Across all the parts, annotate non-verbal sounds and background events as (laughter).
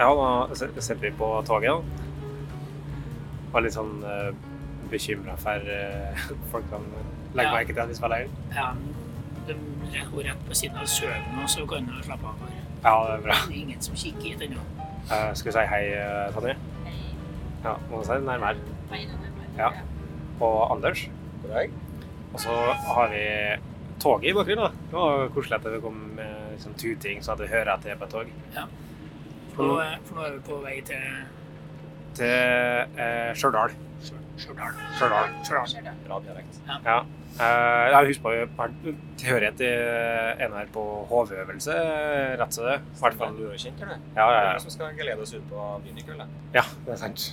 Ja, da sitter vi på toget. Var litt sånn uh, bekymra for uh, folk kan legge Ja. merke til at vi spiller inn. Ja, de går rett på siden av søvnen, og så kan du slappe av. Ja, det er bra. Det er ingen som kikker hit ennå. Uh, skal vi si hei, Tanje? Tonje? Hei. Ja, må du si det nærmere. Beina nærmere. Ja. Og Anders. God dag. Og så har vi toget i bakgrunnen. da. Det var koselig at det kom med liksom, tuting, så at du hører at det er på et tog. For, nå er- for nå er vi på vei til Til eh, Stjørdal. Stjørdal. Stjørdal. Stjørdal. Bra dialekt. Ja. Eh, jeg husker på jeg har tilhørighet til her på HV-øvelse, rett som det. Hvert fall. Du er kjent, eller? Ja, ja, Det er ja. du som skal gelede oss ut på byen i kveld. ja, det er sant.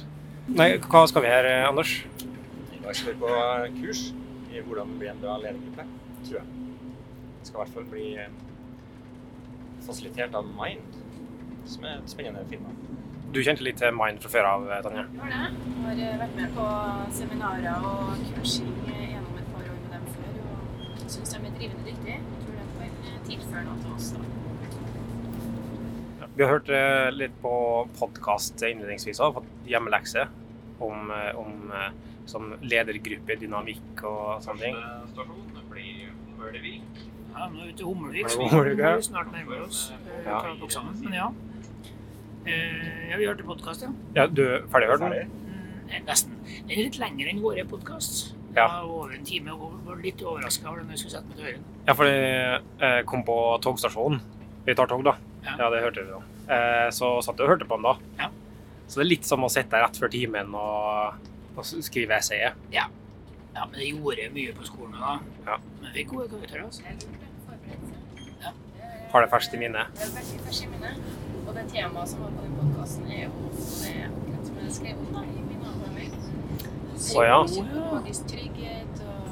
Nei, hva skal vi her, eh, Anders? I dag skal vi på kurs i hvordan bli en bra ledergruppe, tror jeg. Det skal i hvert fall bli eh, fasilitert av Mind, som er spennende firma. Du kjente litt til Mind fra før av, eh, Jeg Har det. Har eh, vært med på seminarer og kursing gjennom et par år med dem før. Og syns de er drivende dyktige. Jeg tror de kan eh, tilføre noe til oss. da. Vi har hørt litt på podkast innledningsvis og fått hjemmelekse om, om eh, som ledergruppe, dynamikk og sånne ting. stasjon blir Mølevik. Ja, nå er vi til Hummelvik, Er så vi Hummelvik, må snart nærmer oss. Ja. Men ja. Eh, ja, vi hørte podkast, ja. Ja, du er ferdig hørt den? Mm, eh, nesten. Den er litt lengre enn våre podkast. Ja. Over en time. og var litt overraska over den jeg skulle sette meg til øret. Ja, for jeg eh, kom på togstasjonen. Vi tar tog, da. Ja. Ja, det hørte vi da. Eh, så satt jeg og hørte på den da. Ja. Så det er litt som å sitte rett før timen og, og skrive essayet. Ja, ja, men det gjorde mye på skolen da. Ja. Men vi fikk gode karakterer. altså. Ja. Har det ferskt i minnet? Det er ferskt i minne. Og det temaet som var på den podkasten, er jo det akkurat som jeg skrev om da, i min avhandling. Psykologisk trygghet og,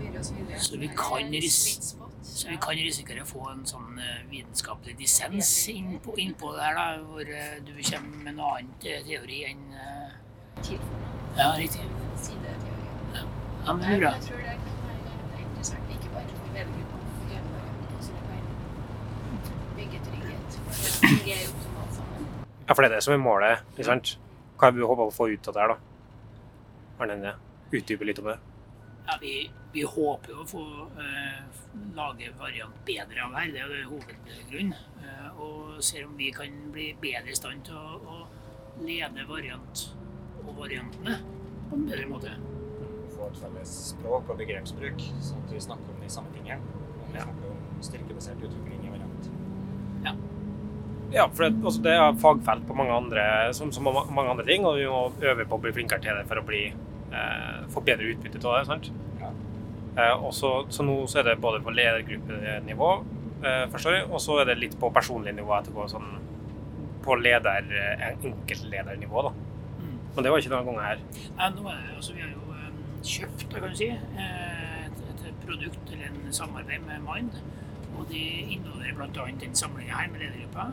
videre og så vi er kan en ris- sweet spot. Så vi kan risikere å få en sånn eh, vitenskapelig dissens innpå inn det her, da, hvor eh, du kommer med noe annet eh, teori enn eh, Ja, riktig. Ja, men bra. jeg tror det kan være interessant, ikke bare for ledergruppa, for hele bare, men også det kan bygge trygghet. for å fungere optimalt sammen. Ja, for det er det som er målet, ikke sant? Hva har vi håper å få ut av det her, da? Arne utdype litt om det. Ja, vi, vi håper jo å få eh, lage variant bedre av her, det er jo hovedgrunnen. Eh, og ser om vi kan bli bedre i stand til å, å lede variant og variantene på en bedre måte. Få et felles språk og begrepsbruk, sånn at vi snakker om de samme tingene. Og vi Ja. snakker om styrkebasert utvikling i variant. Ja, for det, altså, det er fagfelt på mange andre, som, som mange andre ting, og vi må øve på å bli flinkere til det for å bli, eh, få bedre utbytte av det. sant? Ja. Eh, også, så, så nå så er det både på ledergruppenivå, eh, forstår jeg, og så er det litt på personlig nivå etterpå, sånn på leder, eh, enkeltledernivå. da. Mm. Men det var ikke denne gangen her. Nei, nå er det, altså, vi har jo eh, kjøpt da kan du si, eh, et, et produkt eller en samarbeid med Mind. Og de inneholder bl.a. den samlinga her med ledergruppa.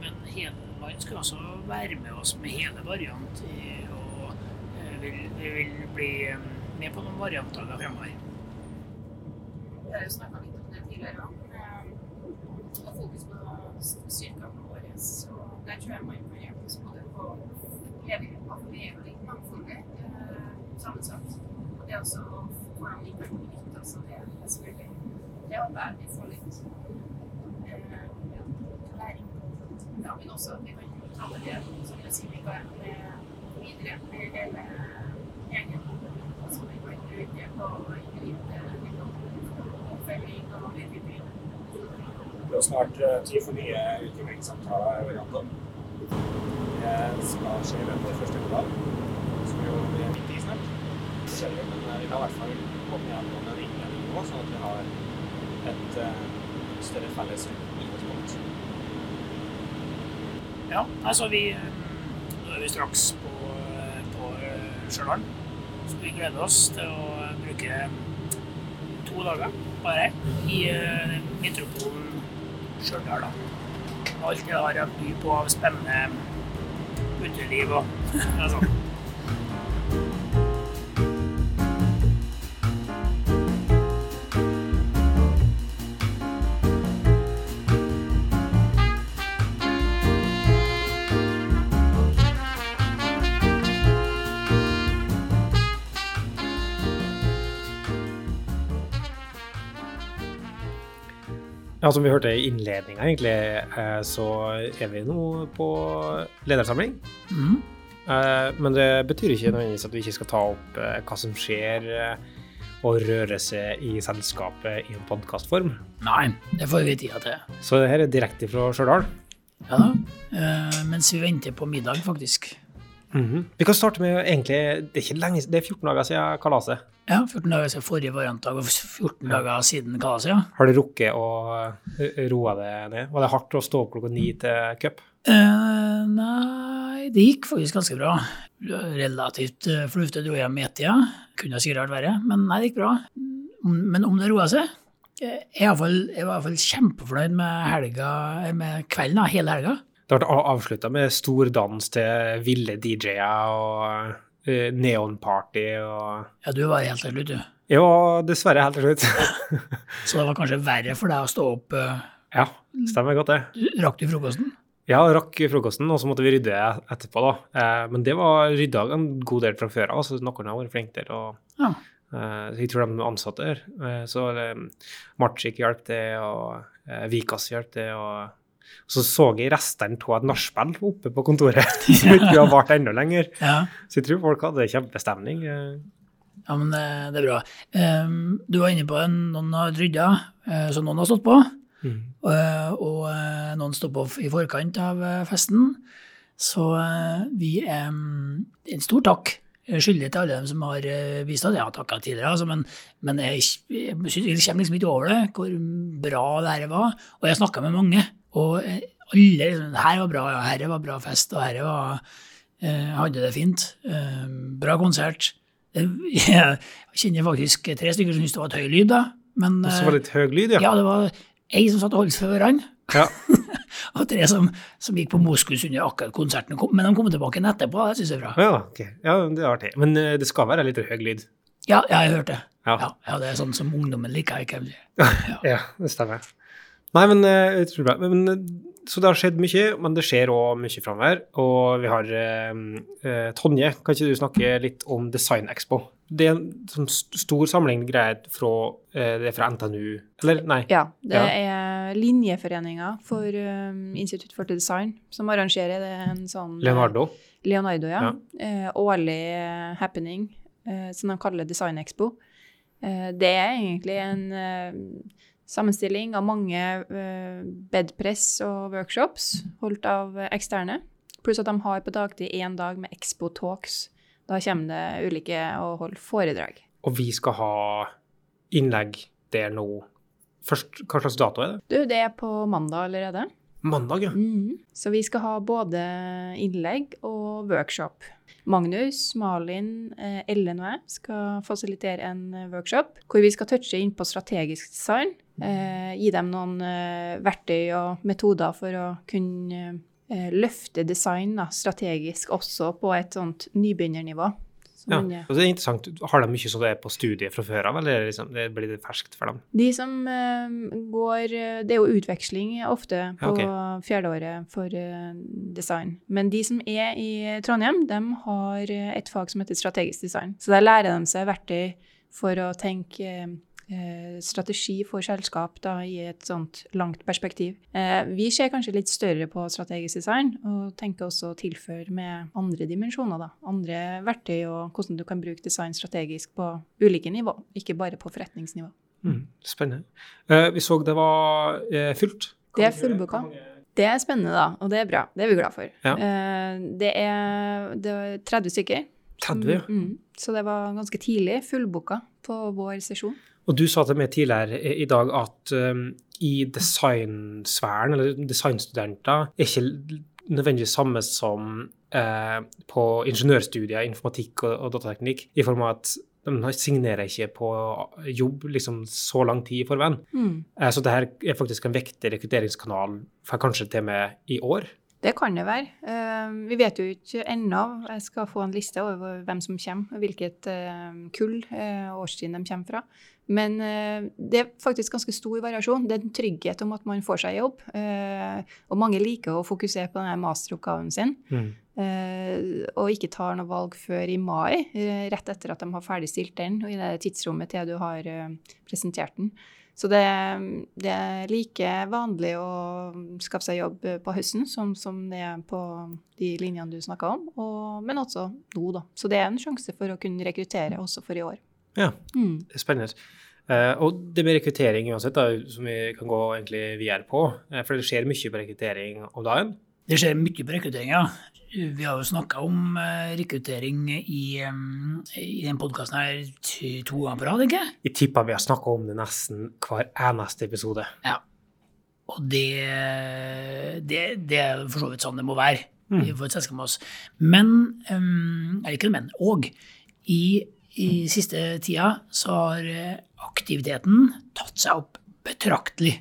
Men hele Mind skal også være med oss med hele variant. Og eh, vil, vi vil bli eh, med på noen variantdager fremover. Vi har jo snakka litt om det tidligere òg. Og fokus på styrkene våre. Så der tror jeg man kan hjelpe oss både på ledergruppa, for vi er litt mangfoldig eh, sammensatt. Og det er også hvordan vi kan benytte oss av det mest mulig. Det håper jeg vi litt eh, ja, læring på. Ja, men også at vi kan ta med det som jeg sier, vi med videre med hele gjengen. Som vi kan bruke på. Oppfølging og utvikling. Det er snart eh, tid for nye utviklingssamtaler i variantene. Det skal skje i løpet av første kvartal. som jo er midt i snart. Det, men eh, vi kan i hvert fall komme gjennom en innledning nå, sånn at vi har et eh, større felles utgangspunkt. Ja, altså vi eh, Nå er vi straks på, eh, på eh, Stjørdal. Så vi gleder oss til å bruke to dager bare i metropolen Stjørdal. da. Alt det har å by på av spennende uteliv og (laughs) sånn. Ja, som vi hørte i innledninga, egentlig, eh, så er vi nå på ledersamling. Mhm. Eh, Men det betyr ikke nødvendigvis at vi ikke skal ta opp eh, hva som skjer og røre seg i selskapet i en podkastform. Nei, det får vi tida til. Så det her er direkte fra Stjørdal. Ja mens vi venter på middag, faktisk. Mhm. Vi kan starte med egentlig Det er ikke lenge, det er 14 dager siden kalaset. Ja, 14 dager siden forrige variantdag og 14 dager siden kalaset, ja. Har du rukket å eh, roe det ned? Var det hardt å stå opp klokka ni til cup? Eh, nei, det gikk faktisk ganske bra. Relativt uh, flufte dro hjem i ett-tida. Kunne sikkert vært verre, men nei, det gikk bra. Men om det roa seg eh, jeg, er fall, jeg var i hvert fall kjempefornøyd med, helga, eh, med kvelden, da, hele helga. Det ble avslutta med stor dans til ville DJ-er og eh, neonparty og Ja, du var helt til slutt, du. Ja, dessverre helt til slutt. (laughs) Så det var kanskje verre for deg å stå opp. eh, ja, stemmer godt, det. Rakk du frokosten? Ja, rakk frokosten, og så måtte vi rydde etterpå, da. Eh, men det var rydda en god del fra før av, så noen har vært flinke til å Ja. eh, Jeg tror de ansatte der. Eh, så Marcik hjalp til, og Vikas hjalp til, og så så jeg restene av et nachspiel oppe på kontoret, (laughs) (laughs) som ikke har vart enda lenger. Ja. Så jeg tror folk hadde kjempestemning. eh. Ja, men det, det er bra. Um, du var inne på at noen har rydda, eh, så noen har stått på. Mm. eh, og eh, noen står på i forkant av eh, festen. Så eh, vi er mm, En stor takk eh, skyldig til alle dem som har eh, bistått. Jeg har takka tidligere, altså, men, men jeg, jeg, jeg kommer liksom ikke over det, hvor bra det her var. Og jeg snakka med mange, og eh, alle liksom Her var bra, ja, her var bra fest, og her var eh, hadde det fint. Eh, bra konsert. Eh, (laughs) Jeg kjenner faktisk tre stykker som syntes det var et høy lyd, da. Men Også var det litt høy lyd, ja. ja, det var ei som satt og holdt for hverandre, Ja. (laughs) og tre som, som gikk på moskus under akkurat konserten. Kom, men de kom tilbake igjen etterpå, det syns jeg er bra. Ja, okay. Ja, det er artig. Men uh, det skal være litt høy lyd. Ja, ja jeg hørte det. Ja. Ja, ja, det er sånn som ungdommen liker. Ikke? (laughs) Ja, det stemmer. Nei, men eh, jeg tror det. Men, eh, så det har skjedd mye, men det skjer òg mye framover. Og vi har eh, eh, Tonje, kan ikke du snakke litt om Design Expo? Det er en sånn stor samling greier fra, eh, det er fra NTNU, eller nei? Ja, det Ja. er linjeforeninga for um, Institutt for design som arrangerer det en sånn Leonardo. Leonardo, ja. Ja. Eh, årlig happening som de kaller Design Expo. Eh, det er egentlig en sammenstilling av mange eh, bedpress og workshops holdt av eksterne. Pluss at de har på dagtid én dag med Expo Talks. Da kommer det ulike og holder foredrag. Og vi skal ha innlegg der nå. Først, hva slags dato er det? Du, det er på mandag allerede. Mandag, ja. Mm. Så vi skal ha både innlegg og workshop. Magnus, Malin, eh, Ellen og jeg skal fasilitere en workshop hvor vi skal touche inn på strategisk design. Eh, gi dem noen eh, verktøy og metoder for å kunne eh, løfte design da, strategisk også på et sånt nybegynnernivå. Så ja. Og det er interessant. Har de mye som det er på studiet fra før av, eller liksom, det blir det ferskt for dem? De som eh, går eh, Det er jo utveksling ofte på ok. fjerdeåret for eh, design. Men de som er i Trondheim, de har et fag som heter strategisk design. Så der lærer de seg verktøy for å tenke strategi for selskap da, i et sånt langt perspektiv. Eh, vi ser kanskje litt større på strategisk design, og tenker også å tilføre med andre dimensjoner. Da. Andre verktøy og hvordan du kan bruke design strategisk på ulike nivå, ikke bare på forretningsnivå. Mm, spennende. Eh, vi så det var fylt. Det er fullbooka. Det er spennende, da, og det er bra. Det er vi glad for. Ja. Eh, det, er, det er 30 stykker. 30, ja. Mm, så det var ganske tidlig fullbooka på vår sesjon. Og du sa til meg tidligere i dag at um, i designsfæren, eller designstudenter, er ikke nødvendigvis samme som eh, på ingeniørstudier, informatikk og, og datateknikk, i form av at de signerer ikke på jobb liksom så lang tid i forveien. Mm. Eh, så dette er faktisk en viktig rekrutteringskanal for kanskje til og med i år. Det kan det være. Eh, vi vet jo ikke ennå. Jeg skal få en liste over hvem som kommer, hvilket eh, kull og årstid de kommer fra. Men eh, det er faktisk ganske stor variasjon. Det er en trygghet om at man får seg jobb. eh, og mange liker å fokusere på denne masteroppgaven sin. Mm. Eh, og ikke tar noe valg før i mai, eh, rett etter at de har ferdigstilt den, og i det tidsrommet til du har eh, presentert den. Så det, det er like vanlig å skaffe seg jobb på høsten som, som det er på de linjene du snakka om, og, men også nå, da. Så det er en sjanse for å kunne rekruttere også for i år. Ja, Mm. spennende. Uh, og det med rekruttering uansett, da, som vi kan gå egentlig videre på, eh, for det skjer mye på rekruttering om dagen. Det skjer mye på rekruttering, ja. Vi har jo snakka om eh, rekruttering i, um, i den podkasten her to ganger på rad, ikke Jeg tipper vi har snakka om det nesten hver eneste episode. Ja. Og det, det, det er for så vidt sånn det må være Mm. for et selskap med oss. Men um, Eller ikke men. Og i, i siste tida så har eh, aktiviteten tatt seg opp betraktelig.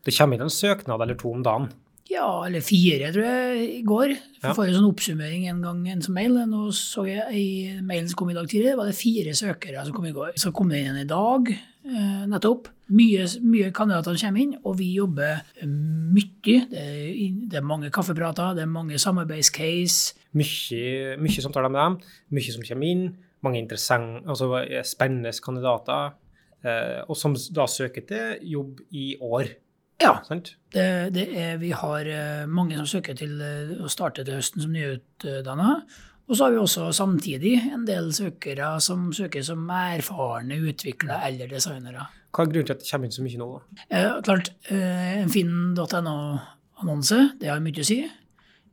Det kommer inn en søknad eller to om dagen. Ja, eller fire, tror jeg, i går. Ja. får en sånn oppsummering en gang en som mail. Nå så jeg i mailen som kom i dag tidlig, var det fire søkere som kom i går. Så kom det inn i dag, eh, nettopp. Mye, mye kandidater kommer inn, og vi jobber mye. Det er, det er mange kaffeprater, det er mange samarbeidscase. Mye, mye samtaler med dem, mye som kommer inn, mange interessante, altså eh, spennende kandidater, eh, og som da søker til jobb i år. Ja, Sant? det, det er, vi har eh, mange som søker til eh, å starte til høsten som nyutdanna. Og så har vi også samtidig en del søkere som søker som erfarne utviklere eller designere. Hva er grunnen til at det kommer inn så mye nå? da? Eh, klart, eh, en finn.no-annonse, det har mye å si.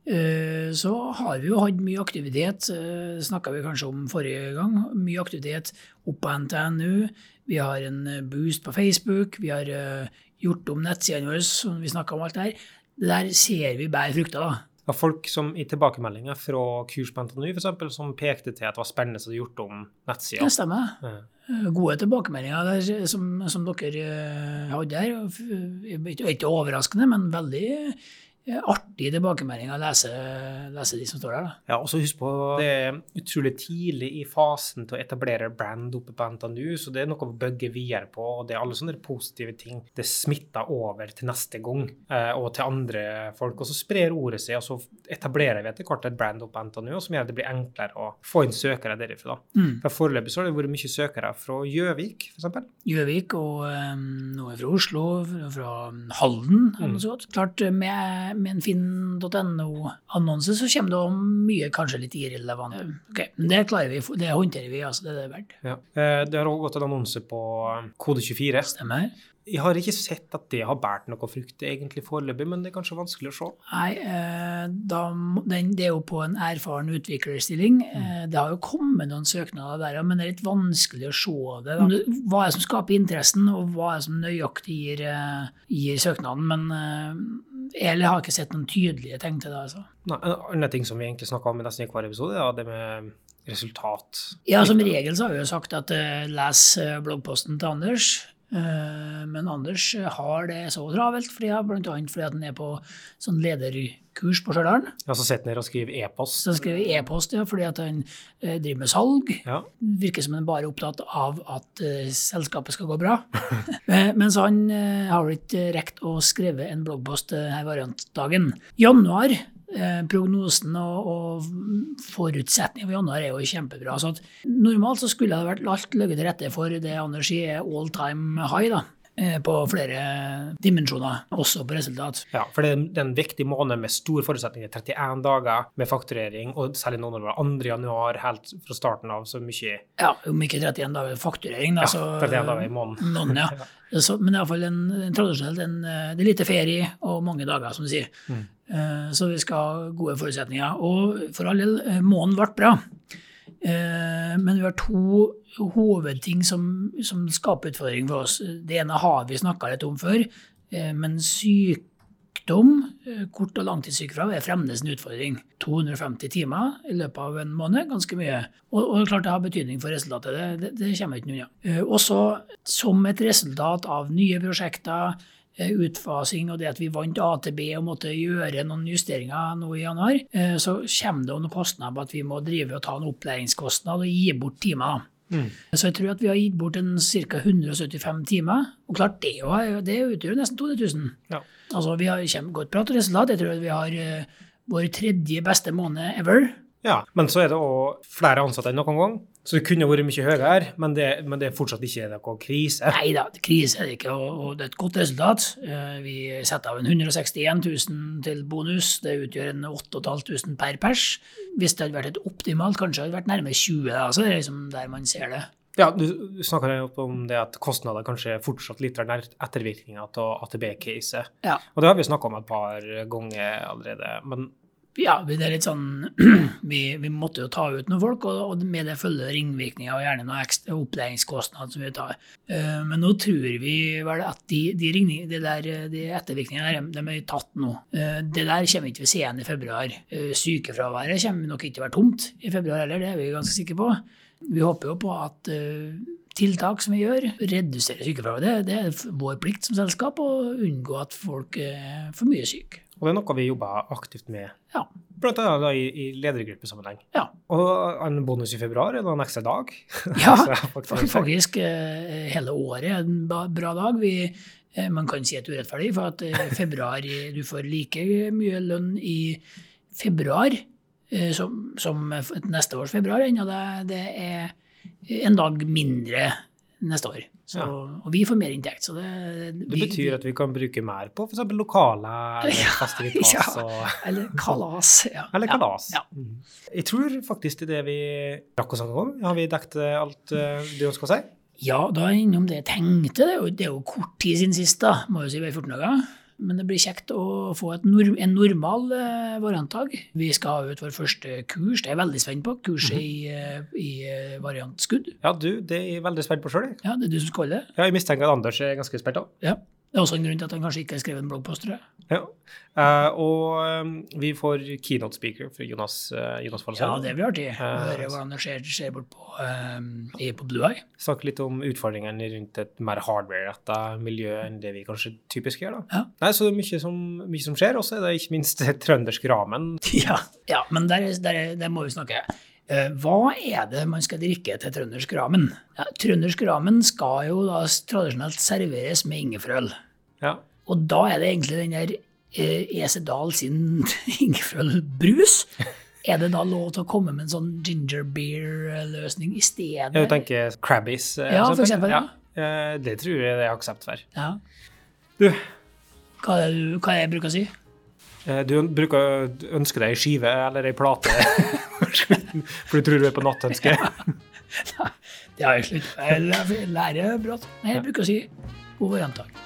Eh, så har vi jo hatt mye aktivitet, eh, snakka vi kanskje om forrige gang. Mye aktivitet opp på NTNU. Vi har en eh, boost på Facebook. Vi har eh, gjort om nettsidene våre, som vi snakka om alt det her. Det der ser vi bærer frukter, da. Var folk som i tilbakemeldinger fra kurs på NTNU for eksempel, som pekte til at det var spennende å gjort om nettsida. Det stemmer. Ja. Eh, Gode tilbakemeldinger der, som, som dere eh, hadde her. Ikke overraskende, men veldig artig tilbakemelding å lese, lese de som står der. Da. Ja, og så husk på, det er utrolig tidlig i fasen til å etablere brand oppe på NTNU, så det er noe å bygge videre på, og det er alle sånne positive ting. Det smitter over til neste gang, eh, og til andre folk, og så sprer ordet seg, og så etablerer vi etter hvert et brand oppe på NTNU, som gjør at det blir enklere å få inn søkere derifra. Mm. For Foreløpig så har det vært mye søkere fra Gjøvik, eksempel. Gjøvik og um, noe fra Oslo, fra, Halden. Mm. Klart, med, med en finn.no-annonse så kommer det om mye kanskje litt irrelevant. Okay, men Det klarer vi, det håndterer vi, altså det er det verdt. Ja. Eh, Det har også gått en annonse på eh, Kode24. Stemmer. Jeg har ikke sett at det har båret noe frukt egentlig foreløpig, men det er kanskje vanskelig å se. Nei, eh, da, den, det er jo på en erfaren utviklerstilling. Mm. det har jo kommet noen søknader der, men det er litt vanskelig å se det. Da. Hva er det som skaper interessen, og hva er det som nøyaktig gir, gir søknaden? Men jeg har ikke sett noen tydelige tegn til det. altså. Nei, en annen ting som vi egentlig snakker om i nesten i hver episode, er det med resultat. Ja, som regel så har vi jo sagt at uh, les eh, bloggposten til Anders. Eh, men Anders eh, har det så travelt, ja, blant annet fordi han er på sånn lederkurs på Stjørdal. Ja, så sitter han og skriver e-post. Så han skriver e-post ja, fordi at han eh, driver med salg. Ja. Virker som han bare er opptatt av at selskapet skal gå bra. (laughs) Mens han har ikke rekt å skrive en bloggpost her variantdagen. Januar, prognosen og, og forutsetningen for januar er jo kjempebra. Så normalt så skulle det vært alt ligget til rette for det Anders sier er all time high. da. Eh, På flere dimensjoner, også på resultat. ja, for det er en- viktig måned med store forutsetninger. 31 dager med fakturering, og særlig nå når det var 2. januar helt fra starten av, så mye Ja, om ikke 31 dager fakturering, da. ja, 31 dager i måneden. (laughs) Måneden, (laughs) ja. Så, men iallfall en, en tradisjonelt en, eh, det er lite ferie og mange dager, som du sier. Mm. Eh, Så vi skal ha gode forutsetninger. Og for all del, måneden ble bra. Eh, Men vi har to hovedting som, som skaper utfordring for oss. Det ene har vi snakka litt om før, eh, men sykdom, eh, kort- og langtidssykefravær, er fremdeles en utfordring. 250 timer i løpet av en måned, ganske mye. Og, og klart det har betydning for resultatet, det, det, det kommer ikke unna. Også som et resultat av nye prosjekter, utfasing og det at vi vant AtB og måtte gjøre noen justeringer nå i januar, eh, så kommer det noen kostnader på at vi må drive og ta en opplæringskostnad og gi bort timer. Mm. Så jeg tror at vi har gitt bort en ca. 175 timer. Og klart, det, jo- det utgjør nesten 200 000. Ja. Altså, vi har godt prat og resultat. Jeg tror at vi har eh, vår tredje beste måned ever. Ja, men så er det òg flere ansatte enn noen gang, så det kunne vært mye høyere, men det, men det er fortsatt ikke noe krise. (laughs) Nei da, krise er det ikke, og, og det er et godt resultat. Eh, Vi setter av en 161 000 til bonus. Det utgjør en 8500 per pers. Hvis det hadde vært et optimalt, kanskje hadde det vært nærmere 20, da, så det er liksom der man ser det. Ja, du, snakka om det at kostnader kanskje er fortsatt litt nær ettervirkninger av AtB-caset. Ja. Og det har vi snakka om et par ganger allerede. Men Ja, det er litt sånn (clears throat) Vi, vi måtte jo ta ut noen folk, og, og med det følger ringvirkninger og gjerne noen ekstra opplæringskostnad som vi tar. Uh, men nå tror vi vel at de, de, de, der, de ettervirkningene der, de er tatt nå. Uh, det der kommer vi ikke til å se igjen i februar. Uh, Sykefraværet kommer nok ikke til å være tomt i februar heller, det er vi ganske sikre på. Vi håper jo på at tiltak som vi gjør, reduserer sykefraværet. Det, det er vår plikt som selskap å unngå at folk er for mye syke. Og det er noe vi jobber aktivt med, Ja. annet i, i ledergruppesammenheng. Ja. Og en bonus i februar er da en ekstra dag. (laughs) Ja, faktisk- faktisk eh, hele året er en bra dag. Vi, eh, man kan si at det er urettferdig, for at eh, februar Du får like mye lønn i februar som, som neste års februar, ennå det, det er en dag mindre neste år. Så, Ja. Og vi får mer inntekt. Så det, Det betyr at vi kan bruke mer på f.eks. lokale (laughs) eller Ja, festivitas ja. og Eller kalas. Ja. (laughs) Eller kalas. Ja. Mhm. Jeg tror faktisk det er det vi rakk å snakke om. Har vi dekket eh, alt du ønsker å si? Ja, da er jeg innom det jeg tenkte. Det er jo, det er jo kort tid siden sist, da. Må jo si bare 14 dager. Men det blir kjekt å få et nor en normal eh, variantdag. Vi skal ha ut vår første kurs, det er jeg veldig spent på. Kurset i, eh, i eh, variantskudd. Ja, du, det er jeg veldig spent på sjøl. Ja, det er du som skal holde det. Ja, jeg mistenker at Anders er ganske spent òg. Ja. Det er også en grunn til at han kanskje ikke har skrevet en bloggpost, tror jeg. Ja. Uh, og eh, vi får keynote speaker for Jonas, uh, Jonas Follesøy. Ja, det blir artig. Høre hvordan det skjer, skjer bort på, eh, på Blue Eye. Snakke litt om utfordringene rundt et mer hardware-retta miljø enn det vi kanskje typisk gjør. da. Ja. Nei, Så det er mye som, mye som skjer. Og så er det ikke minst (laughs) trøndersk ramen. Ja, ja men der, er- der, er- der må vi snakke. Eh, hva er det man skal drikke til trøndersk ramen? Ja, trøndersk ramen skal jo da tradisjonelt serveres med ingefrøl. Ja. Og da er det egentlig den der eh, Esedal sin (laughs) ingefrølbrus. Er det da lov til å komme med en sånn ginger beer-løsning i stedet? Jeg tenker Crabbies. eh, Ja, for eksempel, ja. ja. det tror jeg det er aksept for. Ja. Du, Hva er det du- hva er det jeg bruker å si? eh, du bruker å ønske deg ei skive eller ei plate, (laughs) (laughs) for du tror du er på nattønske. Det har jeg slutt. Jeg lærer bra. Jeg bruker å si god variantdag.